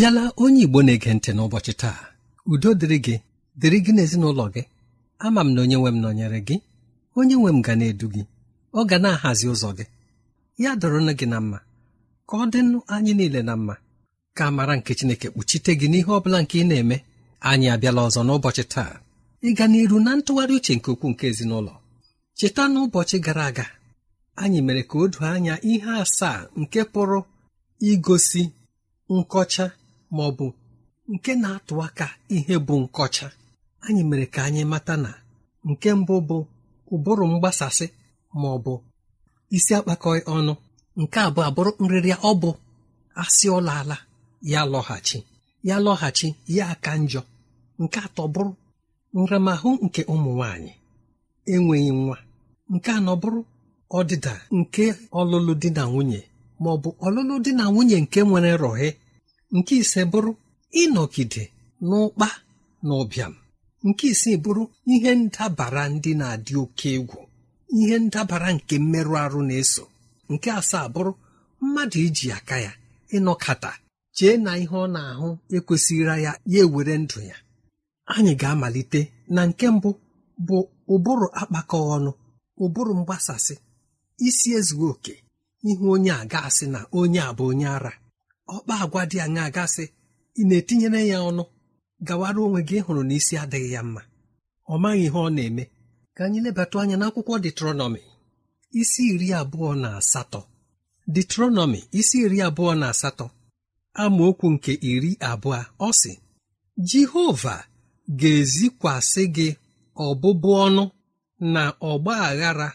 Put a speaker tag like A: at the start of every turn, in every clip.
A: Bịala onye igbo na-ege ntị n'ụbọchị taa. Udo dịrị gị dịrị gị n'ezinụlọ gị. Ama m na onye nwe m nọnyere gị. Onye nwe m ga na-edu gị. Ọ ga na-ahazi ụzọ gị. Ya dọrọ gị na mma. Ka ọ dịnụ anyị niile na mma. Ka mara nke Chineke kpuchite gị n'ihe ọ bụla nke ị na-eme. Anyị abịala ọzọ n'ụbọchị taa. Ịga n'iru na ntụgharị uche nke ukwuu nke ezinụlọ. Cheta n'ụbọchị gara aga anyị mere ka o doo anya ihe asaa nke pụrụ igosi nkọcha ma ọ bụ nke na-atụ aka ihe bụ nkọcha. Anyị mere ka anyị mata na nke mbụ bụ ụbụrụ mgbasasị ma ọ bụ isi akpakọị ọnụ. Nke abụọ abụrụ nrịrịa ọ bụ asị ụlọ ala ya lọghachi ya lọghachi ya aka njọ. Nke atọ bụrụ nramahụ nke ụmụ nwanyị enweghị nwa. Nke anọ bụrụ ọdịda nke ọlụlụ di na nwunye ma bụ ọlụlụ di na nwunye nke nwere rọhe nke ise bụrụ ịnọgide n'ụkpa na ụbịam. Nke isii bụrụ ihe ndabara ndị na-adị oke egwu ihe ndabara nke mmerụ arụ na-eso. Nke asaa bụrụ mmadụ iji aka ya ịnọkata chee na ihe ọ na-ahụ ekwesịghịra ya ya ewere ndụ ya. Anyị ga-amalite na nke mbụ bụ ụbụrụ akpakọ ọnụ ụbụrụ mgbasasị isi ezughị oke ihu onye a ga-asị na onye a bụ onye ara. Ọkpa agwa dị anya gasị ị na-etinyere ya ọnụ gawara onwe gị hụrụ na isi adịghị ya mma. Ọ maghị ihe ọ na-eme. Ka anyị lebatụ anya n'akwụkwọ detronọmi isi iri abụọ na asatọ. Detronọmi isi iri abụọ na asatọ. Amaokwu nke iri abụọ ọ sị jehova ga-ezikwasị gị ọbụbụ ọnụ na ọgba aghara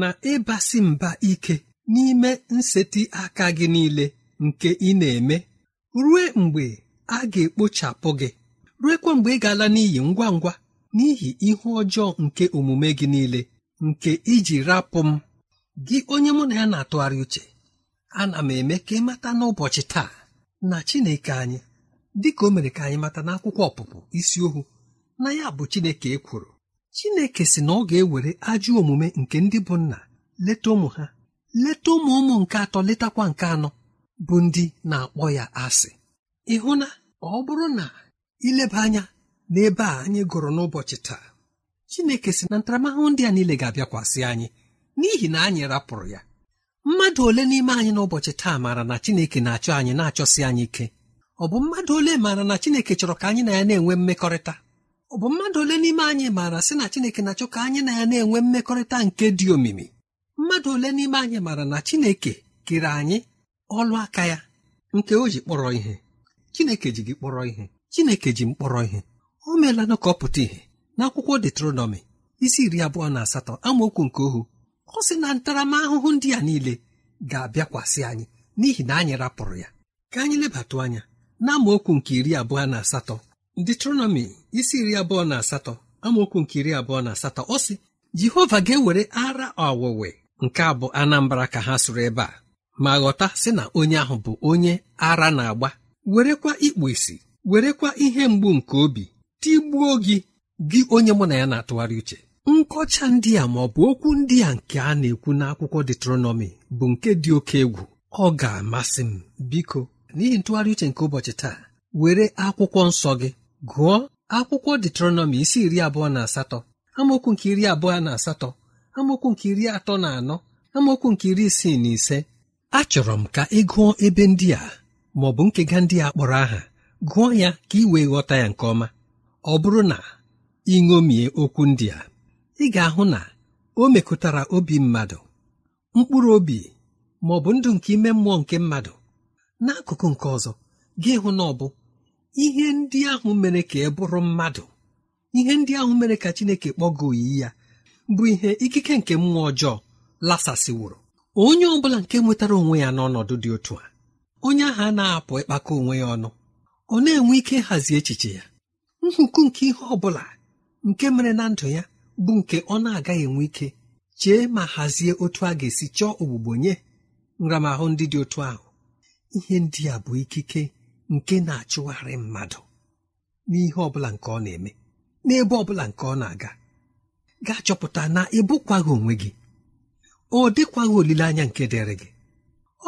A: na ịbasị mba ike n'ime nseti aka gị niile. Nke ị na-eme rue mgbe a ga-ekpochapụ gị. Ruekwa mgbe ị ga-ala n'iyi ngwa ngwa n'ihi ihu ọjọọ nke omume gị niile nke iji rapụ m. Gị onye mụ na ya na-atụgharị uche ana m eme ka ịmata n'ụbọchị taa na Chineke anyị dịka o mere ka anyị mata n'akwụkwọ ọpụpụ isi ohu na ya bụ Chineke ekworo Chineke si na ọ ga-ewere ajọ omume nke ndị bụ nna leta ụmụ ha leta ụmụ ụmụ nke atọ letakwa nke anọ. Bụ ndị na-akpọ ya asị. Ịhụ na ọ bụrụ na ileba anya n'ebe a anyị gụrụ n'ụbọchị taa Chineke si na ntaramahụhụ ndị a niile ga-abịakwasị anyị n'ihi na anyị rapụrụ ya. Mmadụ ole n'ime anyị n'ụbọchị taa maara na Chineke na-achọ anyị na-achọsi anyị ike? Ọ bụ mmadụ ole maara na Chineke chọrọ ka anyị na ya na-enwe mmekọrịta? Ọ bụ mmadụ ole n'ime anyị maara sị na Chineke na-achọ ka anyị na ya na-enwe mmekọrịta nke dị omimi? Mmadụ ole n'ime anyị maara na Chineke kere anyị ọlụ aka ya. Nke o ji kpọrọ ihe. Chineke ji gị kpọrọ ihe. Chineke ji m kpọrọ ihe. O meelanụ ka ọ pụta ihe n'akwụkwọ detronọmi isi iri abụọ na asatọ amaokwu nke ohu ọ sị na ntaramahụhụ ndị a niile ga-abịakwasị anyị n'ihi na anyị rapụrụ ya. Ka anyị lebatụ anya na amaokwu nke iri abụọ na asatọ. Detronọmi isi iri abụọ na asatọ amaokwu nke iri abụọ na asatọ ọ sị Jehova ga-ewere ara ọwụwe nke a bụ Anambra ka ha sụrụ ebe a. ma ghọta sị na onye ahụ bụ onye ara na-agba. Werekwa ikpu isi werekwa ihe mgbu nke obi tigbuo gị gị onye mụ na ya na-atụgharị uche. Nkọcha ndị a ma ọ bụ okwu ndị a nke a na-ekwu n'akwụkwọ detronọmi bụ nke dị oke egwu. Ọ ga-amasị m. Biko n'ihi ntụgharị uche nke ụbọchị taa were akwụkwọ nsọ gị gụọ akwụkwọ detronọmi isi iri abụọ na asatọ amaokwu nke iri abụọ na asatọ amaokwu nke iri atọ na anọ amaokwu nke iri isii na ise. Achọrọ m ka ị gụọ ebe ndị a ma ọ bụ nkega ndị a kpọrọ aha. Gụọ ya ka ị wee ghọta ya nke ọma. Ọ bụrụ na ịṅomie okwu ndị a ị ga-ahụ na o mekụtara obi mmadụ mkpụrụ obi ma ọ bụ ndụ nke ime mmụọ nke mmadụ. N'akụkụ nke ọzọ gị hụ na ọ bụ ihe ndị ahụ mere ka ị bụrụ mmadụ. Ihe ndị ahụ mere ka Chineke kpọgo oyiyi ya bụ ihe ikike nke mmụọ ọjọọ lasasịwụrụ onye ọ bụla nke nwetara onwe ya n'ọnọdụ dị otu a onye ahụ a na-apụ ịkpakọ onwe ya ọnụ ọ na-enwe ike ịhazi echiche ya. Nhụkụ nke ihe ọ bụla nke mere na ndụ ya bụ nke ọ na-agaghị enwe ike chee ma hazie otu a ga-esi chọọ ogbugbo nye nramahụ ndị dị otu ahụ. Ihe ndị a bụ ikike nke na-achụgharị mmadụ n'ihe ọ bụla nke ọ na-eme n'ebe ọ bụla nke ọ na-aga. Ga-achọpụta na ịbụkwaghị onwe gị. Ọ dịkwaghị olileanya nke dịrị gị.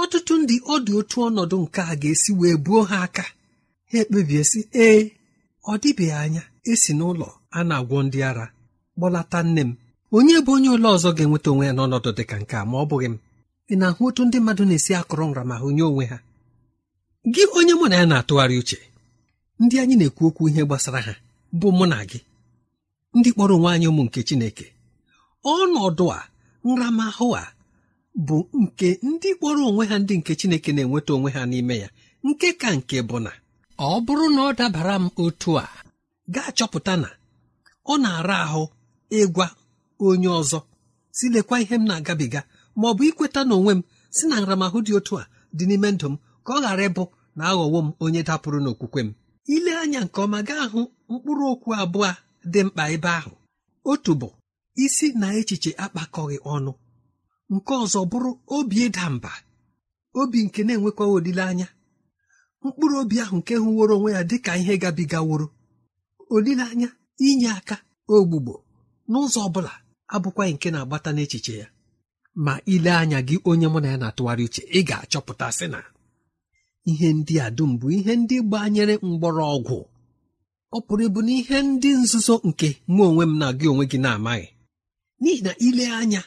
A: Ọtụtụ ndị ọ dị otu ọnọdụ nke a ga-esi wee buo ha aka. Ha ekpebie sị ee ọ dịbeghị anya esi n'ụlọ a na-agwọ ndị ara kpọlata nne m. Onye bụ onye ụlọ ọzọ ga-enweta onwe ya n'ọnọdụ dị ka nke a ma ọ bụghị m? Ị na-ahụ otu ndị mmadụ na-esi akụrụ nramahụ nye onwe ha? Gị onye mụ na ya na-atụgharị uche ndị anyị na-ekwu okwu ihe gbasara ha bụ mụ na gị ndị kpọrọ onwe anyị ụmụ nke Chineke. Ọnọdụ a nramahụ a bụ nke ndị kpọrọ onwe ha ndị nke Chineke na-enweta onwe ha n'ime ya nke ka nke bụ na ọ bụrụ na ọ dabara m otu a ga-achọpụta na ọ na-ara ahụ ịgwa onye ọzọ si lekwa ihe m na-agabiga ma ọ bụ ikweta n'onwe m si na nramahụ dị otu a dị n'ime ndụ m ka ọ ghara ịbụ na aghọwo m onye dapụrụ n'okwukwe m. Ile anya nke ọma gaa hụ mkpụrụ okwu abụọ dị mkpa ebe ahụ. Otu bụ isi na echiche akpakọghị ọnụ. Nke ọzọ bụrụ obi ịda mba obi nke na-enwekwaghị olileanya. Mkpụrụ obi ahụ nke hụworo onwe ya dị ka ihe gabigaworo. Olileanya inye aka ogbugbo n'ụzọ ọ bụla abụkwaghị nke na-agbata n'echiche ya. Ma ile anya gị onye mụ na ya na-atụgharị uche ị ga-achọpụta sị na ihe ndị a dum bụ ihe ndị gbanyere mgbọrọgwụ. Ọ pụrụ ịbụ na ihe ndị nzuzo nke mụ onwe m na gị onwe gị na-amaghị. N'ihi na ile anya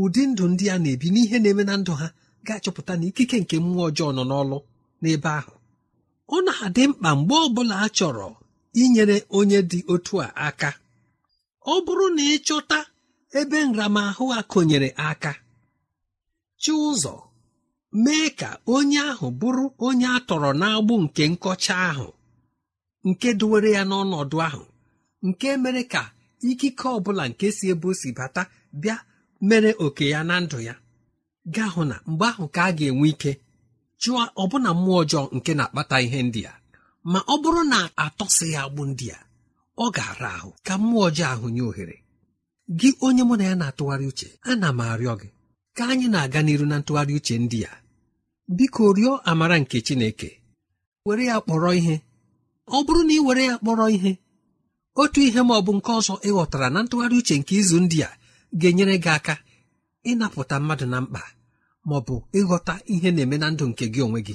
A: ụdị ndụ ndị a na-ebi n'ihe na-eme na ndụ ha ga-achọpụta na ikike nke mmụọ ọjọọ nọ n'ọlụ n'ebe ahụ. Ọ na-adị mkpa mgbe ọ bụla a chọrọ inyere onye dị otu a aka. Ọ bụrụ na ịchọta ebe nramahụ a konyere aka chi ụzọ mee ka onye ahụ bụrụ onye a tọrọ n'agbụ nke nkọcha ahụ nke dowere ya n'ọnọdụ ahụ nke mere ka ikike ọbụla nke si ebe o si bata bịa mere oke ya na ndụ ya. Gaa hụ na mgbe ahụ ka a ga-enwe ike chụọ ọbụna mmụọ ọjọọ nke na-akpata ihe ndị a. Ma ọ bụrụ na atọsị ya agbụ ndị a ọ ga-ara ahụ ka mmụọ ọjọọ ahụ nye ohere. Gị onye mụ na ya na-atụgharị uche ana m arịọ gị ka anyị na-aga n'iru na ntụgharị uche ndị a. Biko rịọ amara nke chineke. Were ya kpọrọ ihe. Ọ bụrụ na ị were ya kpọrọ ihe otu ihe ma ọ bụ nke ọzọ ị ghọtara na ntụgharị uche nke izu ndị a ga-enyere gị aka ịnapụta mmadụ na mkpa ma ọ bụ ịghọta ihe na-eme na ndụ nke gị onwe gị.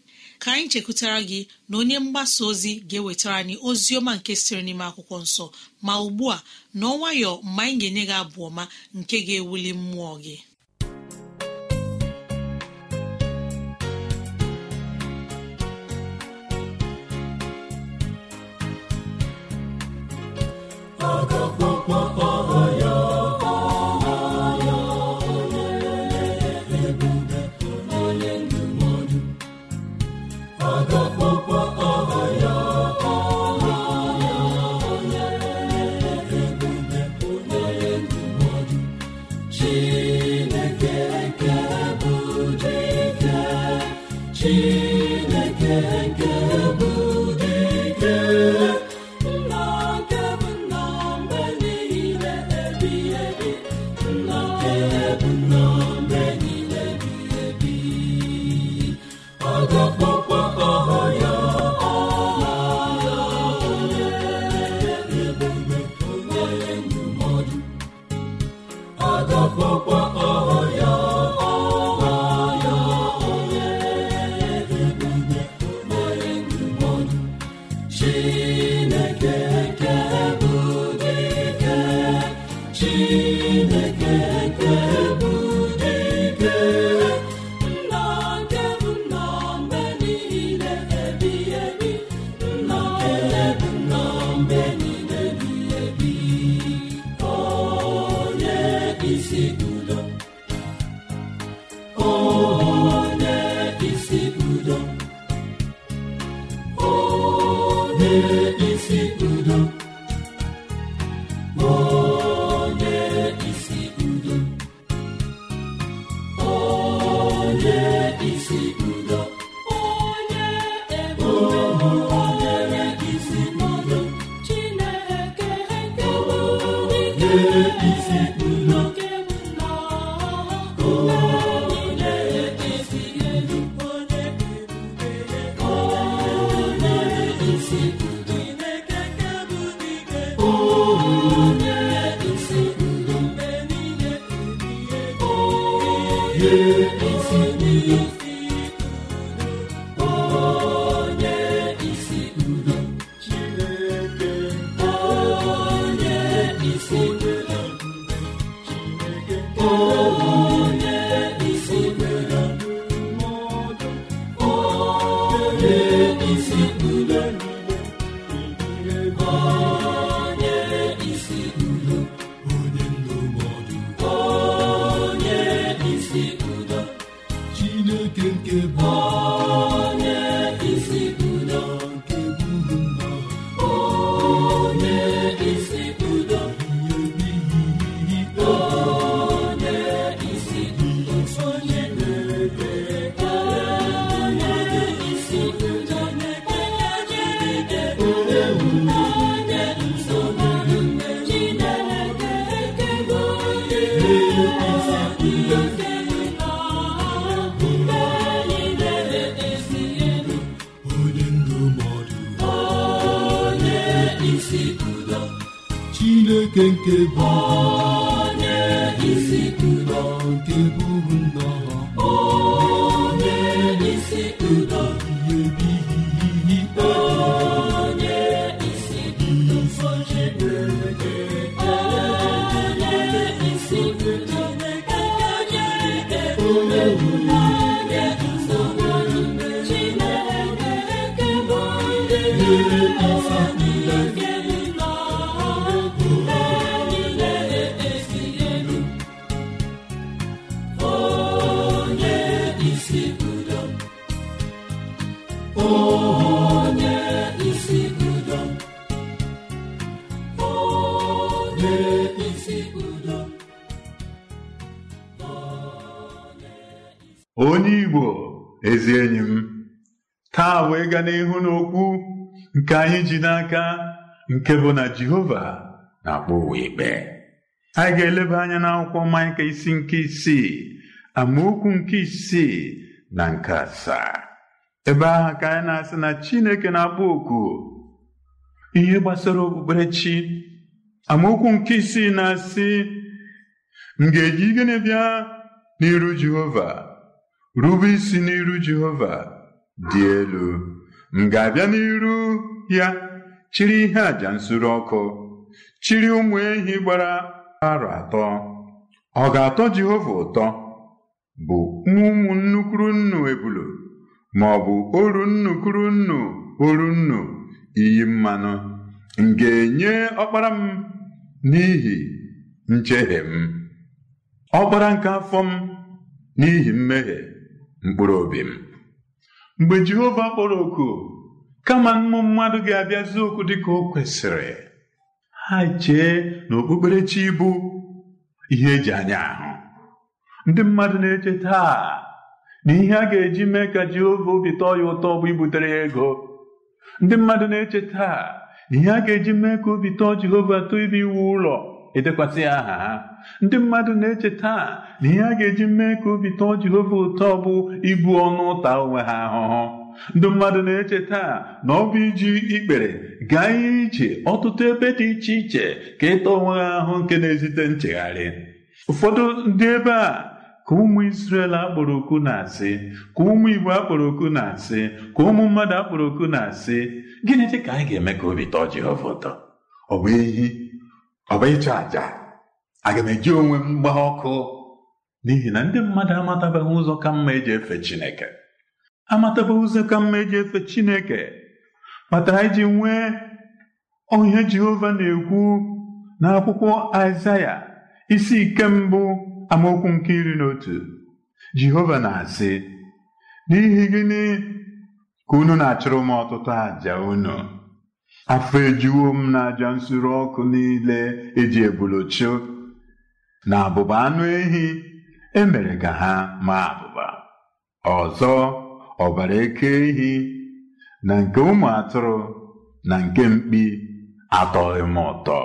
B: ka anyị chekwutara gị na onye mgbasa ozi ga-ewetara anyị ozi ọma nke siri n'ime akwụkwọ nsọ. Ma ugbu a n'ọnwayọ mgbe anyị ga-enye gị abụ ọma nke ga-ewuli mmụọ gị.
C: Chineke nke bụ onye isi udo nke bụrụ nnọọ onye isi udo ihe ebighị ikpe onye isi udo nsọ Chineke onye
B: isi udo
D: onye onye onye nsọ Chineke bụ onye isi udo nke anyị ji n'aka nke bụ na jehova na-akpọ ụwa ikpe. Anyị ga-eleba anya n'akwụkwọ maịka isi nke isii amaokwu nke isii na nke asaa. Ebe ahụ ka anyị na-asị na chineke na-akpọ oku ihe gbasara okpukperechi amaokwu nke isii na-asị m ga-eji gịnị bịa n'iru jehova? Rube isi n'iru jehova dị elu. M ga-abịa n'iru ya chiri ihe àjà nsure ọkụ chiri ụmụ ehi gbara arọ atọ. Ọ ga-atọ jehova ụtọ bụ ụmụ nnukwu nnu ebulu ma ọ bụ oru nnukwu nnu oru nnu iyi mmanụ m ga-enye ọkpara m n'ihi njehie m. Ọkpara nke afọ m n'ihi mmehie mkpụrụ obi m. Mgbe jehova kpọrọ oku kama mmụ mmadụ ga-abịazi okwu dịka o kwesịrị ha chee na okpukperechi bụ ihe eji anya ahụ. Ndị mmadụ na-eche taa na ihe a ga-eji mee ka jehova obi tọọ ya ụtọ bụ ibutere ya ego. Ndị mmadụ na-eche taa ihe a ga-eji mee ka obi tọọ jehova tọọ ibe iwu ụlọ edekwasị aha ha. Ndị mmadụ na-eche taa na ihe a ga-eji mee ka obi tọọ jehova ụtọ bụ ibu ọnụ ụta onwe ha ahụhụ. Ndị mmadụ na-eche taa na ọ bụ iji ikpere gaa iche ọtụtụ ebe dị iche iche ka ịta onwe ha ahụ nke na-ezite nchegharị. Ụfọdụ ndị ebe a ka ụmụ Israel akpọrọ oku na-asị ka ụmụ Igbo akpọrọ oku na-asị ka ụmụ mmadụ akpọrọ oku na-asị gịnị dị ka anyị ga-eme ka obi tọọ Jehova ụtọ? Ọ bụ ehi? Ọ bụ ịchụ àjà? Aga m eji onwe m gbaa ọkụ? N'ihi na ndị mmadụ amatabeghị ụzọ ka mma eji efe Chineke. Amatabeghị ụzọ ka mma eji efe Chineke kpatara iji nwee ihe Jehova na-ekwu n'akwụkwọ Aịzaya isi ike mbụ amaokwu nke iri na otu Jehova na-asị n'ihi gịnị ka unu na-achụrụ m ọtụtụ àjà unu afọ ejuwo m na àjà nsure ọkụ niile eji ebulochu na abụba anụ ehi emere ka ha maa abụba ọzọ ọbara eke ehi na nke ụmụ atụrụ na nke mkpi atọghị m ụtọ.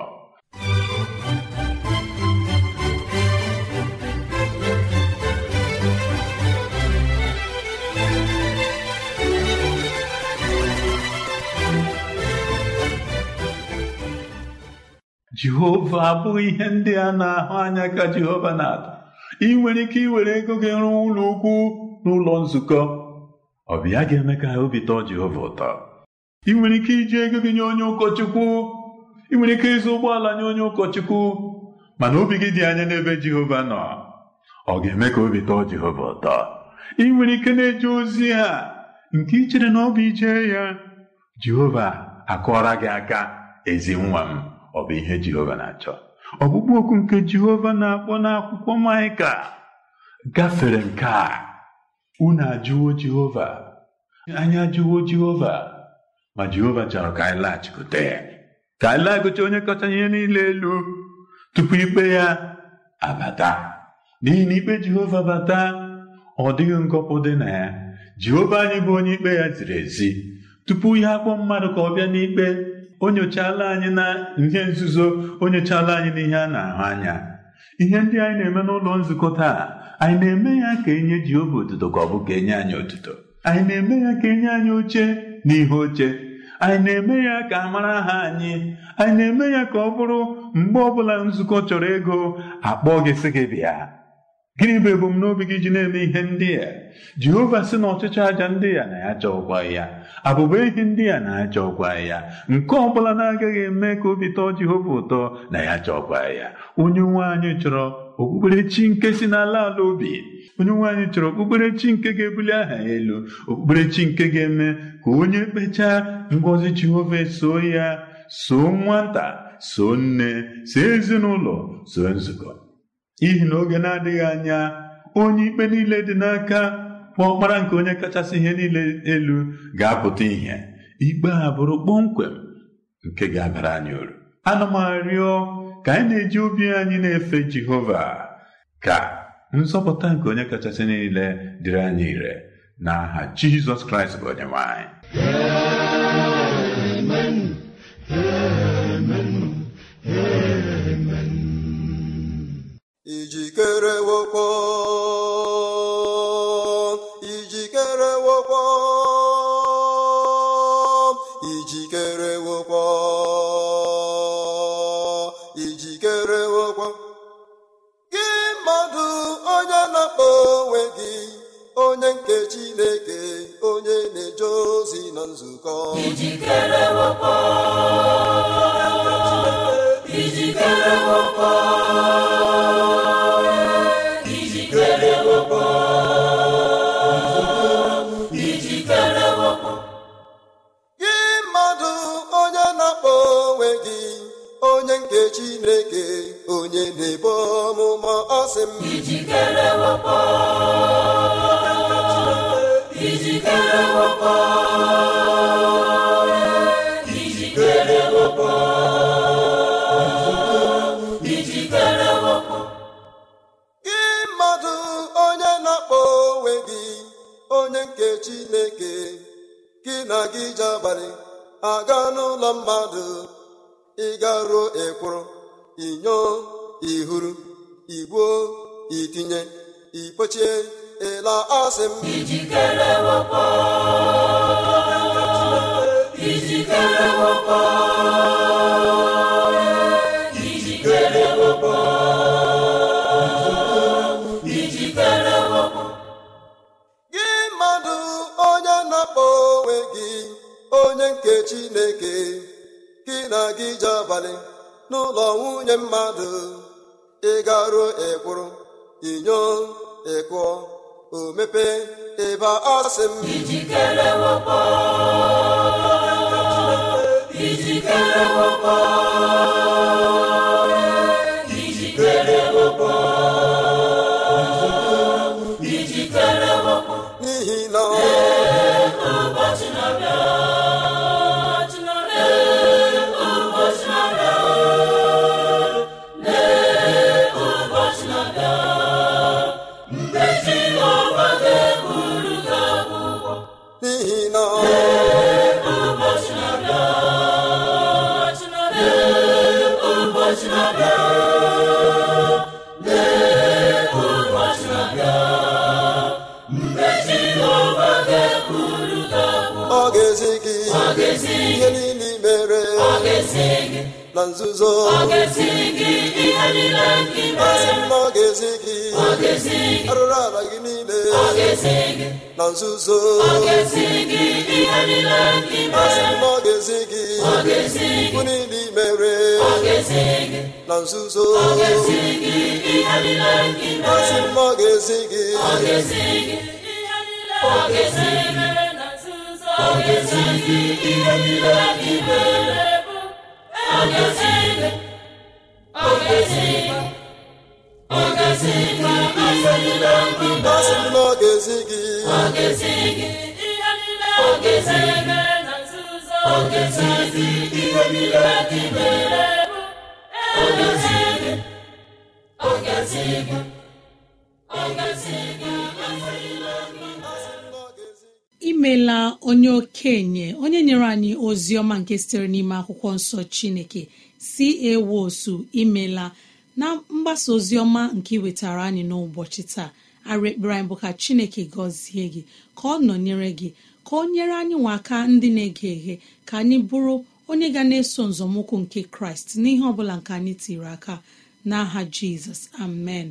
D: Jehova abụghị ihe ndị a na-ahụ anya ka Jehova na-atọ ị nwere ike iwere ego gị rụọ ụlọ ukwu n'ụlọ nzukọ. Ọ bụ ya ga-eme ka obi tọọ Jehova ụtọ. Ị nwere ike iji ego gị nye onye ụkọchukwu? Ị nwere ike ịzụ ụgbọala nye onye ụkọchukwu? Mana obi gị dị anya n'ebe Jehova nọ. Ọ ga-eme ka obi tọọ Jehova ụtọ. Ị nwere ike na-eje ozi a nke ị chere na ọ bụ ije ya. Jehova akọrọ gị aka ezi nwa m. Ọ bụ ihe Jehova na-achọ. Ọkpụkpụ okwu nke Jehova na-akpọ n'akwụkwọ Maịka. Gafere nke a. unu ajụwo Jehova. Anyị ajụwo Jehova. Ma Jehova chọrọ ka anyị laghachikute ya. Ka anyị laghachite onye kacha ihe niile elu. Tupu ikpe ya abata. N'ihi na ikpe Jehova bata ọ dịghị ngọpụ dị na ya. Jehova anyị bụ onye ikpe ya ziri ezi. Tupu ya akpọ mmadụ ka ọ bịa n'ikpe o nyochala anyị na ihe nzuzo o nyochala anyị n'ihe a na-ahụ anya. Ihe ndị anyị na-eme n'ụlọ nzukọ taa anyị na-eme ya ka enye Jehova otuto ka ọ bụ ka enye anyị otuto. Anyị na-eme ya ka enye anyị oche n'ihe oche. Anyị na-eme ya ka a mara aha anyị. Anyị na-eme ya ka ọ bụrụ mgbe ọbụla nzukọ chọrọ ego akpọ gị sị gị bịa. Gịnị bụ ebumnobi gị ji na-eme ihe ndị a? Jehova sị na ọchịchị aja ndị na ya chọkwa ya. Abụba ehi ndị a na ya chọkwa ya. Nke ọbụla na-agaghị eme ka obi tọọ jehova ụtọ na ya chọkwa ya. Onye nwe anyị chọrọ okpukperechi nke si n'ala ala obi. Onye nwe anyị chọrọ okpukperechi nke ga-ebuli aha elu. Okpukperechi nke ga-eme ka onye kpechaa ngọzi jehova soo ya soo nwata soo nne soo ezinụlọ soo nzukọ. N'ihi na oge na-adịghị anya onye ikpe niile dị n'aka ma ọkpara nke onye kachasị ihe niile elu ga-apụta ihe ikpe a bụrụ kpọmkwem nke ga-abara anyị uru. Ana m arịọ ka anyị na-eji obi anyị na-efe Jehova ka nzọpụta nke onye kachasị niile dịrị anyị ire. N'aha Jizọs Kraịst bụ onye nwe anyị.
E: Ijikere wokwo ijikere gị mmadụ onye na-akpọ onwe gị onye nke Chineke onye na-ebo ọmụma ọ sị m.
B: Ijikere ijikere
E: ji abalị aga n'ụlọ mmadụ. Ịgaruo ekwuru inyo ihuru igbuo itinye ikpochie ịla asị m.
B: Ijikere ijikere wokwo
E: onye nke Chineke gị na gị ji abalị n'ụlọ nwunye mmadụ. Ịgaruo ekwuru inyo ịkụọ o mepe ịba asị m.
B: Ijikere ijikere
E: ihe niile mere na nzuzo. Asị m na ọ ga-ezi gị arụrụ ala gị niile na nzuzo. Asị m na ọ ga-ezi gị bụ niile mere. Na nzuzo. Asị m na ọ ga-ezi gị
B: ọ ga-ezi ihe niile i mere ọ ga-ezi ọ ga-ezi gị ọ ga-ezi gị ihe niile nke i mere
E: asị m na ọ ga-ezi gị
B: ọ ga-ezi gị ihe niile ọ ga-ezi gị na nzuzo ọ ga-ezi gị ihe niile nke i mere bụ ọ ga-ezi gị ọ ga-ezi gị ọ ga-ezi gị
F: imela onye okenye onye nyere anyị ozi ọma nke sitere n'ime akwụkwọ nsọ chineke si ewosu imela na mgbasa ozi ọma nke iwetara anyị n'ụbọchị taa. Arụ ekpere anyị bụ ka chineke gọzie gị ka ọ nọnyere gị ka ọ nyere anyị nwa aka ndị na-ege eghe ka anyị bụrụ onye ga na-eso nzọmụkwụ nke kraịst n'ihe ọbụla nke anyị tiri aka. N'aha jizọs amen.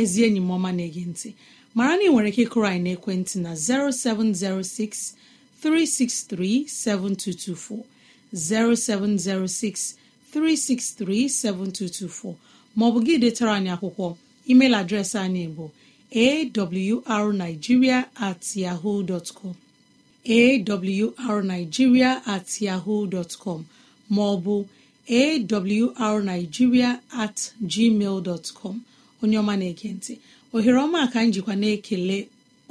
F: Ezi enyi m ọma na-ege ntị. Mara na ị nwere ike ịkụrụ anyị n'ekwentị na 0706 363 7224 0706 363 7224 maọbụ gị detara anyị akwụkwọ. Email adreesị anyị bụ awrnigeria at yahoo dot com awrnigeria at com maọbụ awrnigeria at gmail dot com. Onye ọma na-ege ntị. Ohere ọma ka anyị jikwa na-ekele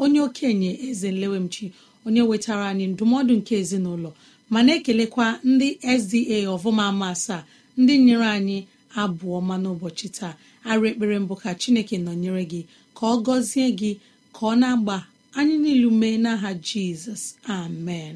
F: onye okenye eze nlewemchi onye wetara anyị ndụmọdụ nke ezinụlọ ma na-ekelekwa ndị sda ọvụma asaa ndị nyere anyị abụọ ma n'ụbọchị taa. Arụ ekpere mbụ ka chineke nọnyere gị ka ọ gọzie gị ka ọ na-agba anyị niilu mee n'aha jizọs. Amen.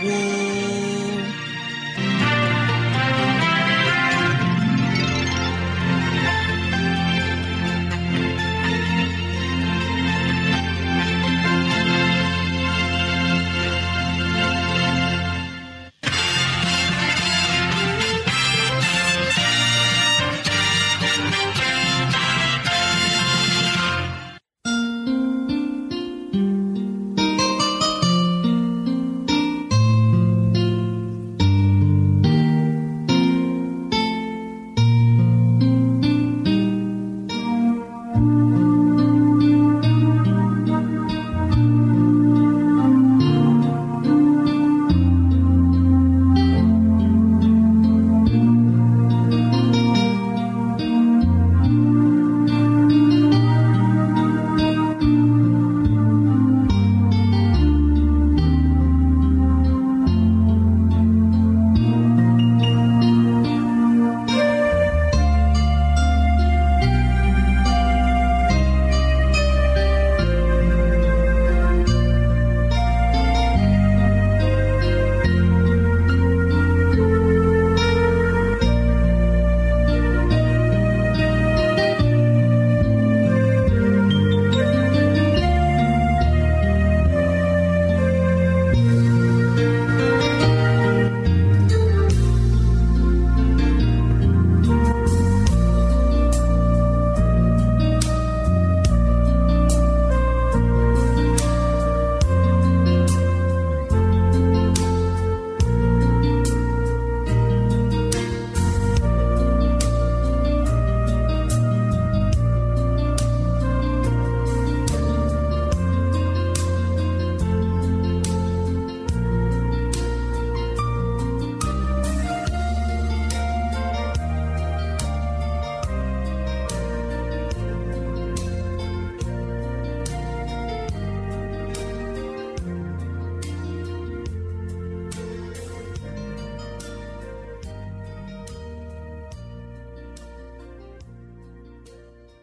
F: gboo